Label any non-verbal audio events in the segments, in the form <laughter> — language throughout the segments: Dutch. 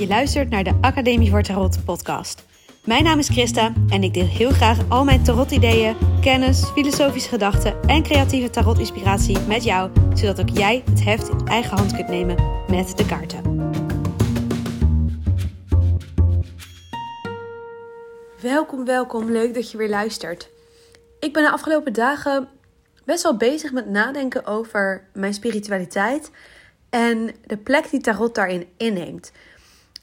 Je luistert naar de Academie voor Tarot podcast. Mijn naam is Christa en ik deel heel graag al mijn tarot-ideeën, kennis, filosofische gedachten en creatieve tarot-inspiratie met jou, zodat ook jij het heft in eigen hand kunt nemen met de kaarten. Welkom, welkom. Leuk dat je weer luistert. Ik ben de afgelopen dagen best wel bezig met nadenken over mijn spiritualiteit en de plek die tarot daarin inneemt.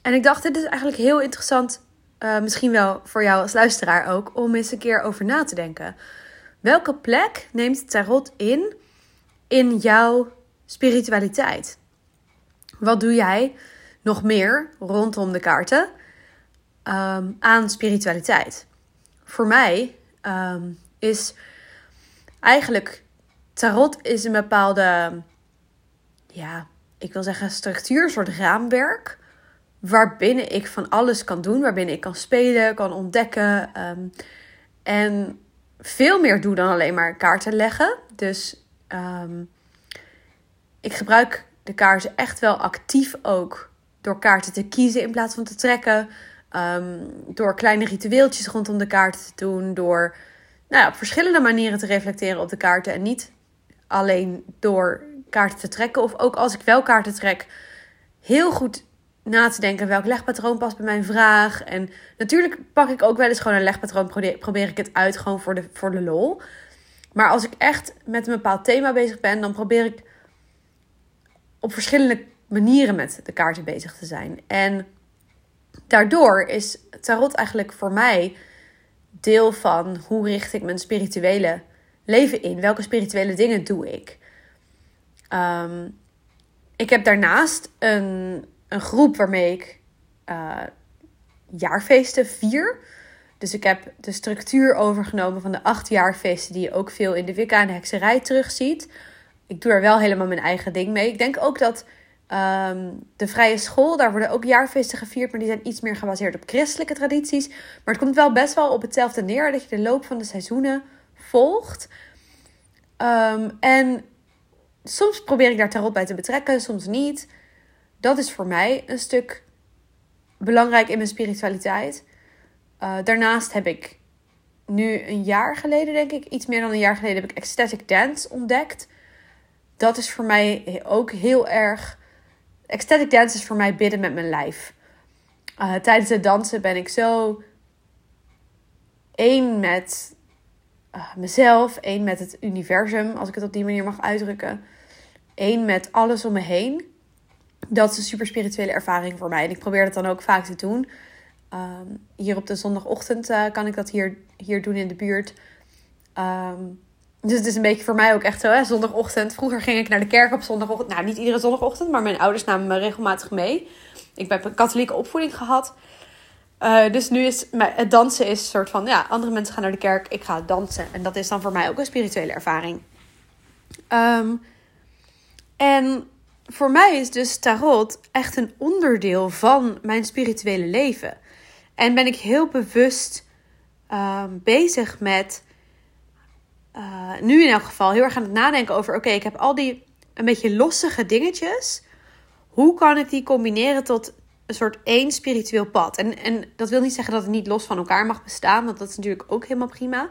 En ik dacht, dit is eigenlijk heel interessant, uh, misschien wel voor jou als luisteraar ook, om eens een keer over na te denken. Welke plek neemt tarot in in jouw spiritualiteit? Wat doe jij nog meer rondom de kaarten um, aan spiritualiteit? Voor mij um, is eigenlijk tarot is een bepaalde, ja, ik wil zeggen structuur, soort raamwerk. Waarbinnen ik van alles kan doen, waarbinnen ik kan spelen, kan ontdekken. Um, en veel meer doe dan alleen maar kaarten leggen. Dus um, ik gebruik de kaarten echt wel actief ook door kaarten te kiezen in plaats van te trekken. Um, door kleine ritueeltjes rondom de kaarten te doen. Door nou ja, op verschillende manieren te reflecteren op de kaarten. En niet alleen door kaarten te trekken. Of ook als ik wel kaarten trek, heel goed na te denken welk legpatroon past bij mijn vraag. En natuurlijk pak ik ook wel eens gewoon een legpatroon, probeer ik het uit gewoon voor de, voor de lol. Maar als ik echt met een bepaald thema bezig ben, dan probeer ik op verschillende manieren met de kaarten bezig te zijn. En daardoor is tarot eigenlijk voor mij deel van hoe richt ik mijn spirituele leven in? Welke spirituele dingen doe ik? Um, ik heb daarnaast een, een groep waarmee ik uh, jaarfeesten vier. Dus ik heb de structuur overgenomen van de acht jaarfeesten die je ook veel in de Wicca en hekserij terugziet. Ik doe er wel helemaal mijn eigen ding mee. Ik denk ook dat um, de vrije school, daar worden ook jaarfeesten gevierd, maar die zijn iets meer gebaseerd op christelijke tradities. Maar het komt wel best wel op hetzelfde neer, dat je de loop van de seizoenen volgt. Um, en soms probeer ik daar tarot bij te betrekken, soms niet. Dat is voor mij een stuk belangrijk in mijn spiritualiteit. Uh, daarnaast heb ik nu een jaar geleden, denk ik, iets meer dan een jaar geleden, heb ik ecstatic dance ontdekt. Dat is voor mij ook heel erg. Ecstatic dance is voor mij bidden met mijn lijf. Uh, tijdens het dansen ben ik zo één met uh, mezelf, één met het universum, als ik het op die manier mag uitdrukken. Eén met alles om me heen. Dat is een super spirituele ervaring voor mij. En ik probeer dat dan ook vaak te doen. Um, hier op de zondagochtend uh, kan ik dat hier, hier doen in de buurt. Um, dus het is een beetje voor mij ook echt zo, hè, zondagochtend. Vroeger ging ik naar de kerk op zondagochtend. Nou, niet iedere zondagochtend, maar mijn ouders namen me regelmatig mee. Ik heb een katholieke opvoeding gehad. Uh, dus nu is het dansen is een soort van, ja, andere mensen gaan naar de kerk, ik ga dansen. En dat is dan voor mij ook een spirituele ervaring. Um, en voor mij is dus tarot echt een onderdeel van mijn spirituele leven. En ben ik heel bewust um, bezig met, uh, nu in elk geval, heel erg aan het nadenken over: oké, ik heb al die een beetje lossige dingetjes. Hoe kan ik die combineren tot een soort één spiritueel pad? En, en dat wil niet zeggen dat het niet los van elkaar mag bestaan, want dat is natuurlijk ook helemaal prima.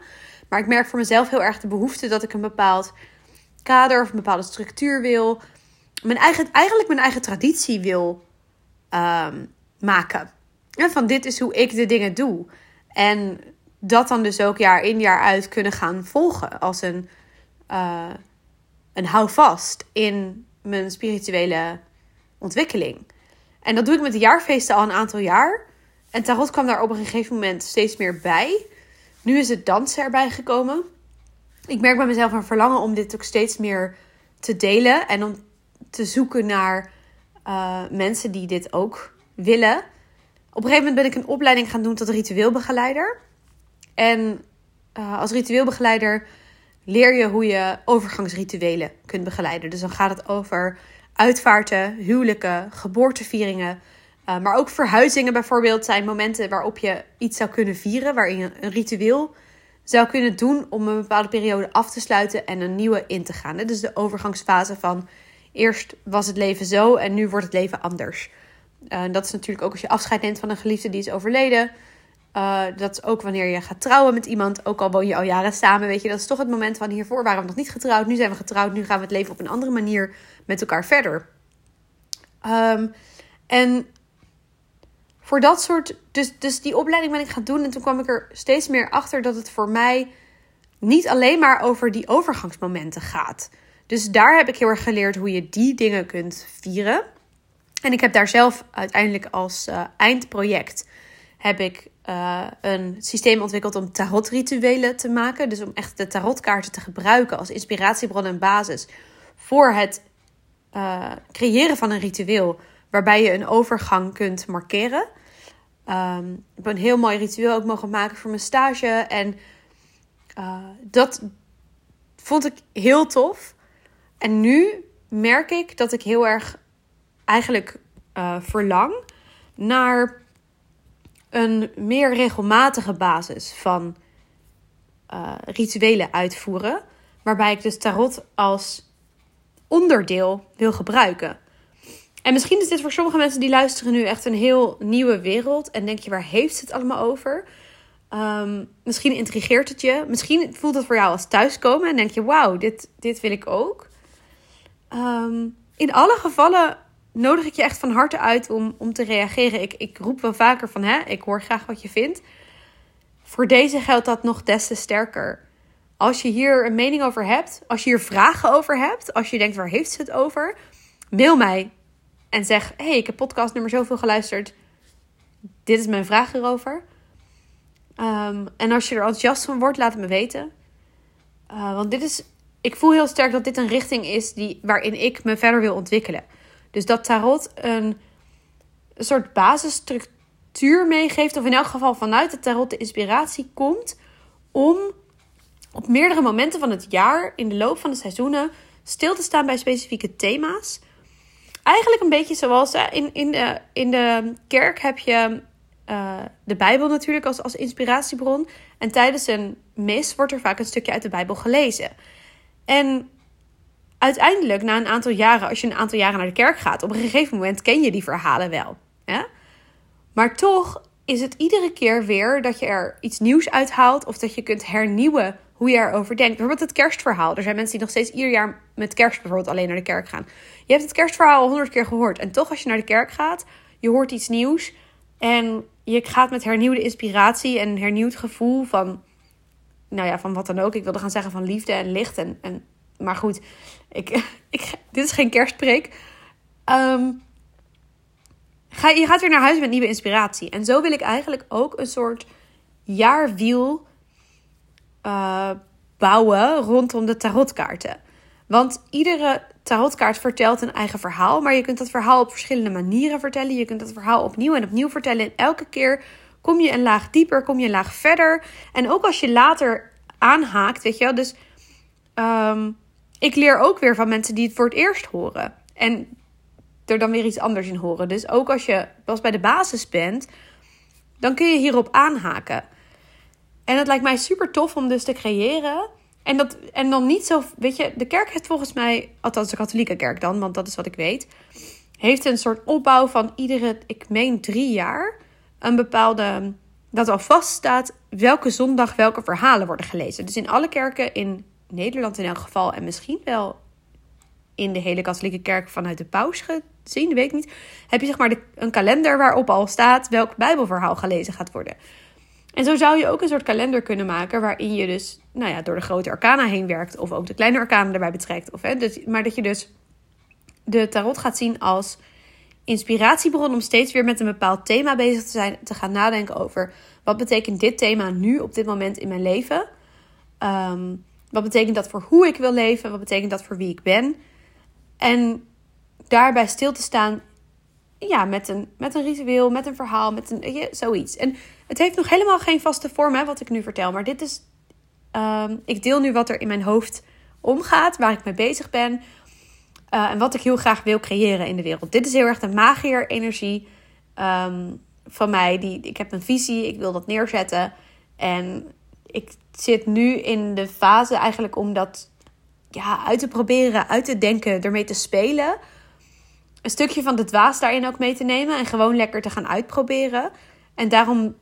Maar ik merk voor mezelf heel erg de behoefte dat ik een bepaald kader of een bepaalde structuur wil. Mijn eigen, eigenlijk mijn eigen traditie wil um, maken. En van dit is hoe ik de dingen doe. En dat dan dus ook jaar in jaar uit kunnen gaan volgen als een, uh, een houvast in mijn spirituele ontwikkeling. En dat doe ik met de jaarfeesten al een aantal jaar. En tarot kwam daar op een gegeven moment steeds meer bij. Nu is het dansen erbij gekomen ik merk bij mezelf een verlangen om dit ook steeds meer te delen. En om te zoeken naar uh, mensen die dit ook willen. Op een gegeven moment ben ik een opleiding gaan doen tot ritueelbegeleider. En uh, als ritueelbegeleider leer je hoe je overgangsrituelen kunt begeleiden. Dus dan gaat het over uitvaarten, huwelijken, geboortevieringen. Uh, maar ook verhuizingen bijvoorbeeld zijn momenten waarop je iets zou kunnen vieren, waarin je een ritueel zou kunnen doen om een bepaalde periode af te sluiten en een nieuwe in te gaan. Dus de overgangsfase van eerst was het leven zo en nu wordt het leven anders. Uh, dat is natuurlijk ook als je afscheid neemt van een geliefde die is overleden. Uh, dat is ook wanneer je gaat trouwen met iemand. Ook al woon je al jaren samen, weet je. Dat is toch het moment van hiervoor waren we nog niet getrouwd. Nu zijn we getrouwd. Nu gaan we het leven op een andere manier met elkaar verder. Um, en voor dat soort... Dus, dus die opleiding ben ik gaan doen. En toen kwam ik er steeds meer achter dat het voor mij niet alleen maar over die overgangsmomenten gaat. Dus daar heb ik heel erg geleerd hoe je die dingen kunt vieren. En ik heb daar zelf uiteindelijk als uh, eindproject heb ik uh, een systeem ontwikkeld om tarotrituelen te maken. Dus om echt de tarotkaarten te gebruiken als inspiratiebron en basis voor het uh, creëren van een ritueel waarbij je een overgang kunt markeren. Um, ik heb een heel mooi ritueel ook mogen maken voor mijn stage. En dat vond ik heel tof. En nu merk ik dat ik heel erg eigenlijk uh, verlang naar een meer regelmatige basis van uh, rituelen uitvoeren. Waarbij ik dus tarot als onderdeel wil gebruiken. En misschien is dit voor sommige mensen die luisteren nu echt een heel nieuwe wereld. En denk je, waar heeft het allemaal over? Um, misschien intrigeert het je. Misschien voelt het voor jou als thuiskomen. En denk je, wauw, dit, dit wil ik ook. Um, in alle gevallen nodig ik je echt van harte uit om, om te reageren. Ik, ik roep wel vaker van, hè, ik hoor graag wat je vindt. Voor deze geldt dat nog des te sterker. Als je hier een mening over hebt, als je hier vragen over hebt, als je denkt waar heeft ze het over, mail mij en zeg: hey, ik heb podcast nummer zoveel geluisterd. Dit is mijn vraag erover. Um, en als je er enthousiast van wordt, laat het me weten. Uh, want dit is, ik voel heel sterk dat dit een richting is die, waarin ik me verder wil ontwikkelen. Dus dat tarot een, een soort basisstructuur meegeeft, of in elk geval vanuit het tarot de inspiratie komt om op meerdere momenten van het jaar, in de loop van de seizoenen, stil te staan bij specifieke thema's. Eigenlijk een beetje zoals in, in, de, in de kerk heb je uh, de Bijbel natuurlijk als, als inspiratiebron. En tijdens een mis wordt er vaak een stukje uit de Bijbel gelezen. En uiteindelijk, na een aantal jaren, als je een aantal jaren naar de kerk gaat, op een gegeven moment ken je die verhalen wel. Hè? Maar toch is het iedere keer weer dat je er iets nieuws uithaalt of dat je kunt hernieuwen hoe je erover denkt. Bijvoorbeeld het kerstverhaal. Er zijn mensen die nog steeds ieder jaar met kerst bijvoorbeeld alleen naar de kerk gaan. Je hebt het kerstverhaal al honderd keer gehoord. En toch als je naar de kerk gaat, je hoort iets nieuws. En je gaat met hernieuwde inspiratie en hernieuwd gevoel van... Nou ja, van wat dan ook. Ik wilde gaan zeggen van liefde en licht. En, en, maar goed, ik, <laughs> ik, dit is geen kerstpreek. Um, ga, je gaat weer naar huis met nieuwe inspiratie. En zo wil ik eigenlijk ook een soort jaarwiel uh, bouwen rondom de tarotkaarten. Want iedere tarotkaart vertelt een eigen verhaal, maar je kunt dat verhaal op verschillende manieren vertellen. Je kunt dat verhaal opnieuw en opnieuw vertellen. En elke keer kom je een laag dieper, kom je een laag verder. En ook als je later aanhaakt, weet je wel. Dus um, ik leer ook weer van mensen die het voor het eerst horen. En er dan weer iets anders in horen. Dus ook als je pas bij de basis bent, dan kun je hierop aanhaken. En het lijkt mij super tof om dus te creëren. En, dat, en dan niet zo, weet je, de kerk heeft volgens mij, althans de katholieke kerk dan, want dat is wat ik weet, heeft een soort opbouw van iedere, ik meen drie jaar, een bepaalde, dat al vaststaat welke zondag welke verhalen worden gelezen. Dus in alle kerken in Nederland in elk geval, en misschien wel in de hele katholieke kerk vanuit de paus gezien, weet ik niet, heb je zeg maar de, een kalender waarop al staat welk bijbelverhaal gelezen gaat worden. En zo zou je ook een soort kalender kunnen maken waarin je dus nou ja, door de grote arcana heen werkt. Of ook de kleine arcana erbij betrekt. Of, hè, dus, maar dat je dus de tarot gaat zien als inspiratiebron om steeds weer met een bepaald thema bezig te zijn. Te gaan nadenken over wat betekent dit thema nu op dit moment in mijn leven. Um, wat betekent dat voor hoe ik wil leven? Wat betekent dat voor wie ik ben? En daarbij stil te staan ja, met, een, met een ritueel, met een verhaal, met een, zoiets. En het heeft nog helemaal geen vaste vorm, hè, wat ik nu vertel. Maar dit is. Ehm, ik deel nu wat er in mijn hoofd omgaat, waar ik mee bezig ben. Uh, en wat ik heel graag wil creëren in de wereld. Dit is heel erg de magier-energie um, van mij. Die, ik heb een visie, ik wil dat neerzetten. En ik zit nu in de fase eigenlijk om dat ja, uit te proberen, uit te denken, ermee te spelen. een stukje van de dwaas daarin ook mee te nemen en gewoon lekker te gaan uitproberen. En daarom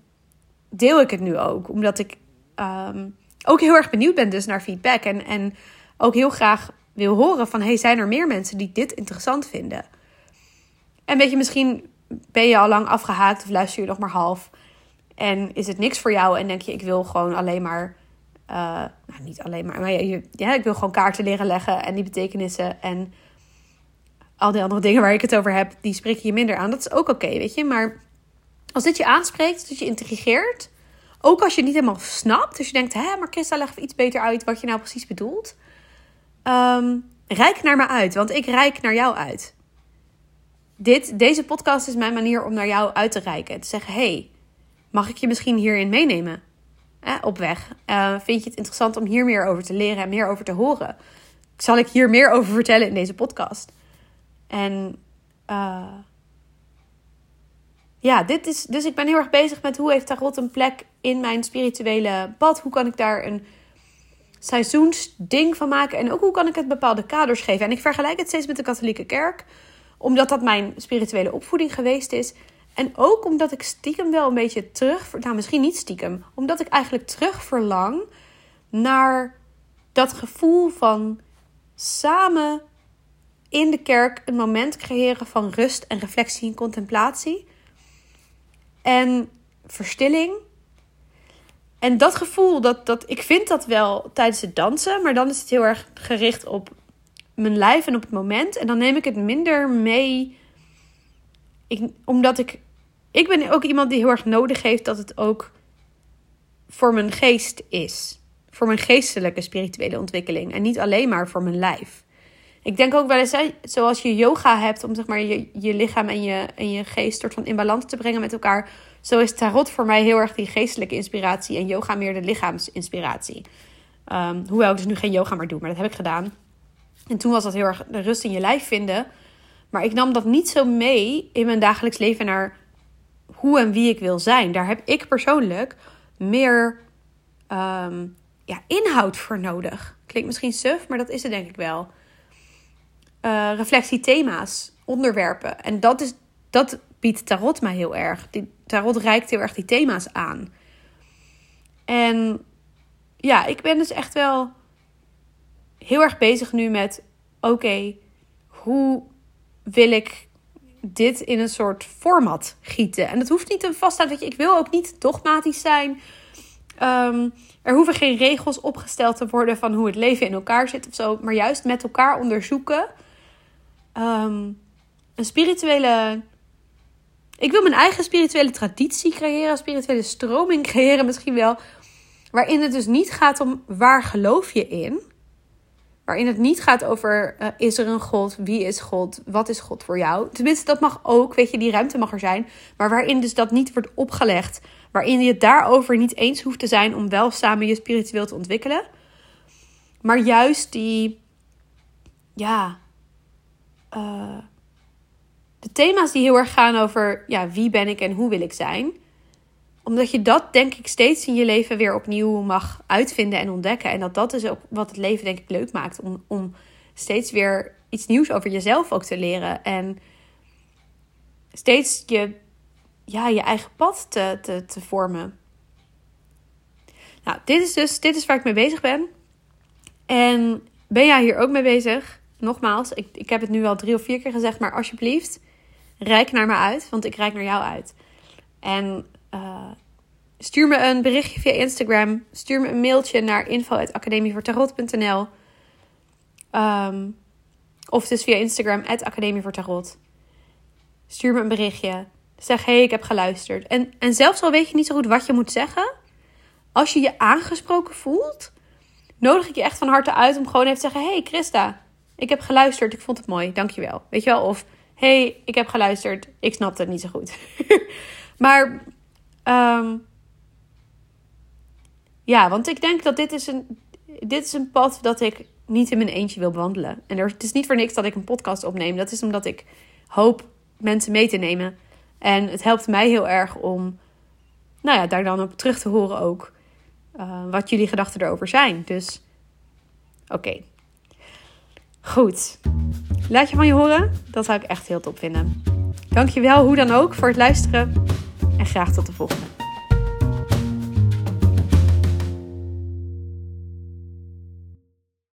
deel ik het nu ook, omdat ik ehm, ook heel erg benieuwd ben dus naar feedback en, en ook heel graag wil horen van hey, zijn er meer mensen die dit interessant vinden? En weet je, misschien ben je al lang afgehaakt of luister je nog maar half. En is het niks voor jou en denk je, ik wil gewoon alleen maar, uh, nou niet alleen maar, maar ja, ja, ik wil gewoon kaarten leren leggen en die betekenissen en al die andere dingen waar ik het over heb, die spreken je minder aan. Dat is ook oké, weet je. Maar als dit je aanspreekt, dat je intrigeert, ook als je het niet helemaal snapt, dus je denkt, hé, maar Christa, leg even iets beter uit wat je nou precies bedoelt. Um, reik naar me uit, want ik reik naar jou uit. Dit, deze podcast is mijn manier om naar jou uit te reiken. Te zeggen, hey, mag ik je misschien hierin meenemen? Eh, op weg. Uh, vind je het interessant om hier meer over te leren en meer over te horen? Zal ik hier meer over vertellen in deze podcast? En uh, ja, dit is, dus ik ben heel erg bezig met hoe heeft Tarot een plek in mijn spirituele pad? Hoe kan ik daar een seizoensding van maken? En ook hoe kan ik het bepaalde kaders geven? En ik vergelijk het steeds met de katholieke kerk, omdat dat mijn spirituele opvoeding geweest is. En ook omdat ik stiekem wel een beetje terug, nou misschien niet stiekem, omdat ik eigenlijk terug verlang naar dat gevoel van samen in de kerk een moment creëren van rust en reflectie en contemplatie. En verstilling. En dat gevoel, dat, dat, ik vind dat wel tijdens het dansen, maar dan is het heel erg gericht op mijn lijf en op het moment. En dan neem ik het minder mee. Omdat ik. Ik ben ook iemand die heel erg nodig heeft dat het ook voor mijn geest is. Voor mijn geestelijke spirituele ontwikkeling. En niet alleen maar voor mijn lijf. Ik denk ook wel eens, zoals je yoga hebt om zeg maar, je, je lichaam en je, en je geest soort van in balans te brengen met elkaar. Zo is tarot voor mij heel erg die geestelijke inspiratie en yoga meer de lichaamsinspiratie. Um, hoewel ik dus nu geen yoga meer doe, maar dat heb ik gedaan. En toen was dat heel erg de rust in je lijf vinden. Maar ik nam dat niet zo mee in mijn dagelijks leven naar hoe en wie ik wil zijn. Daar heb ik persoonlijk meer um, ja, inhoud voor nodig. Klinkt misschien suf, maar dat is het denk ik wel uh, reflectiethema's, onderwerpen. En dat, is, dat biedt tarot mij heel erg. Die, tarot reikt heel erg die thema's aan. En ja, ik ben dus echt wel heel erg bezig nu met: oké, hoe wil ik dit in een soort format gieten? En dat hoeft niet een vaststaand. Weet je, ik wil ook niet dogmatisch zijn. Um, er hoeven geen regels opgesteld te worden van hoe het leven in elkaar zit of zo, maar juist met elkaar onderzoeken Ehm, een spirituele. Ik wil mijn eigen spirituele traditie creëren, spirituele stroming <laughs> creëren misschien wel. Waarin het dus niet gaat om waar geloof je in. Waarin het niet gaat over uh, is er een God, wie is God, wat is God voor jou. Tenminste, dat mag ook, weet je, die ruimte mag er zijn. Maar waarin dus dat niet wordt opgelegd. Waarin je het daarover niet eens hoeft te zijn om wel samen je spiritueel te ontwikkelen. Maar juist die, ja, uh, de thema's die heel erg gaan over ja, wie ben ik en hoe wil ik zijn. Omdat je dat denk ik steeds in je leven weer opnieuw mag uitvinden en ontdekken. En dat dat is ook wat het leven denk ik leuk maakt. Om, om steeds weer iets nieuws over jezelf ook te leren. En steeds je, ja, je eigen pad te, te, te vormen. Nou, dit is dus dit is waar ik mee bezig ben. En ben jij hier ook mee bezig? Nogmaals, ik, ik heb het nu al drie of vier keer gezegd, maar alsjeblieft, reik naar me uit, want ik reik naar jou uit. En uh, stuur me een berichtje via Instagram. Stuur me een mailtje naar info.academievoortarot.nl um, ehm, Of dus via Instagram, Academievoortarot. Stuur me een berichtje. Zeg, hey, ik heb geluisterd. En, en zelfs al weet je niet zo goed wat je moet zeggen... als je je aangesproken voelt... nodig ik je echt van harte uit om gewoon even te zeggen... hey Christa, ik heb geluisterd, ik vond het mooi, dankjewel. Weet je wel? Of, hey, ik heb geluisterd, ik snapte het niet zo goed. <laughs> maar, um, ja, want ik denk dat dit is, een, dit is een pad dat ik niet in mijn eentje wil bewandelen. En er, het is niet voor niks dat ik een podcast opneem. Dat is omdat ik hoop mensen mee te nemen. En het helpt mij heel erg om, nou ja, daar dan op terug te horen ook. Uh, wat jullie gedachten erover zijn. Dus, oké. Goed. Laat je van je horen, dat zou ik echt heel top vinden. Dankjewel hoe dan ook voor het luisteren en graag tot de volgende.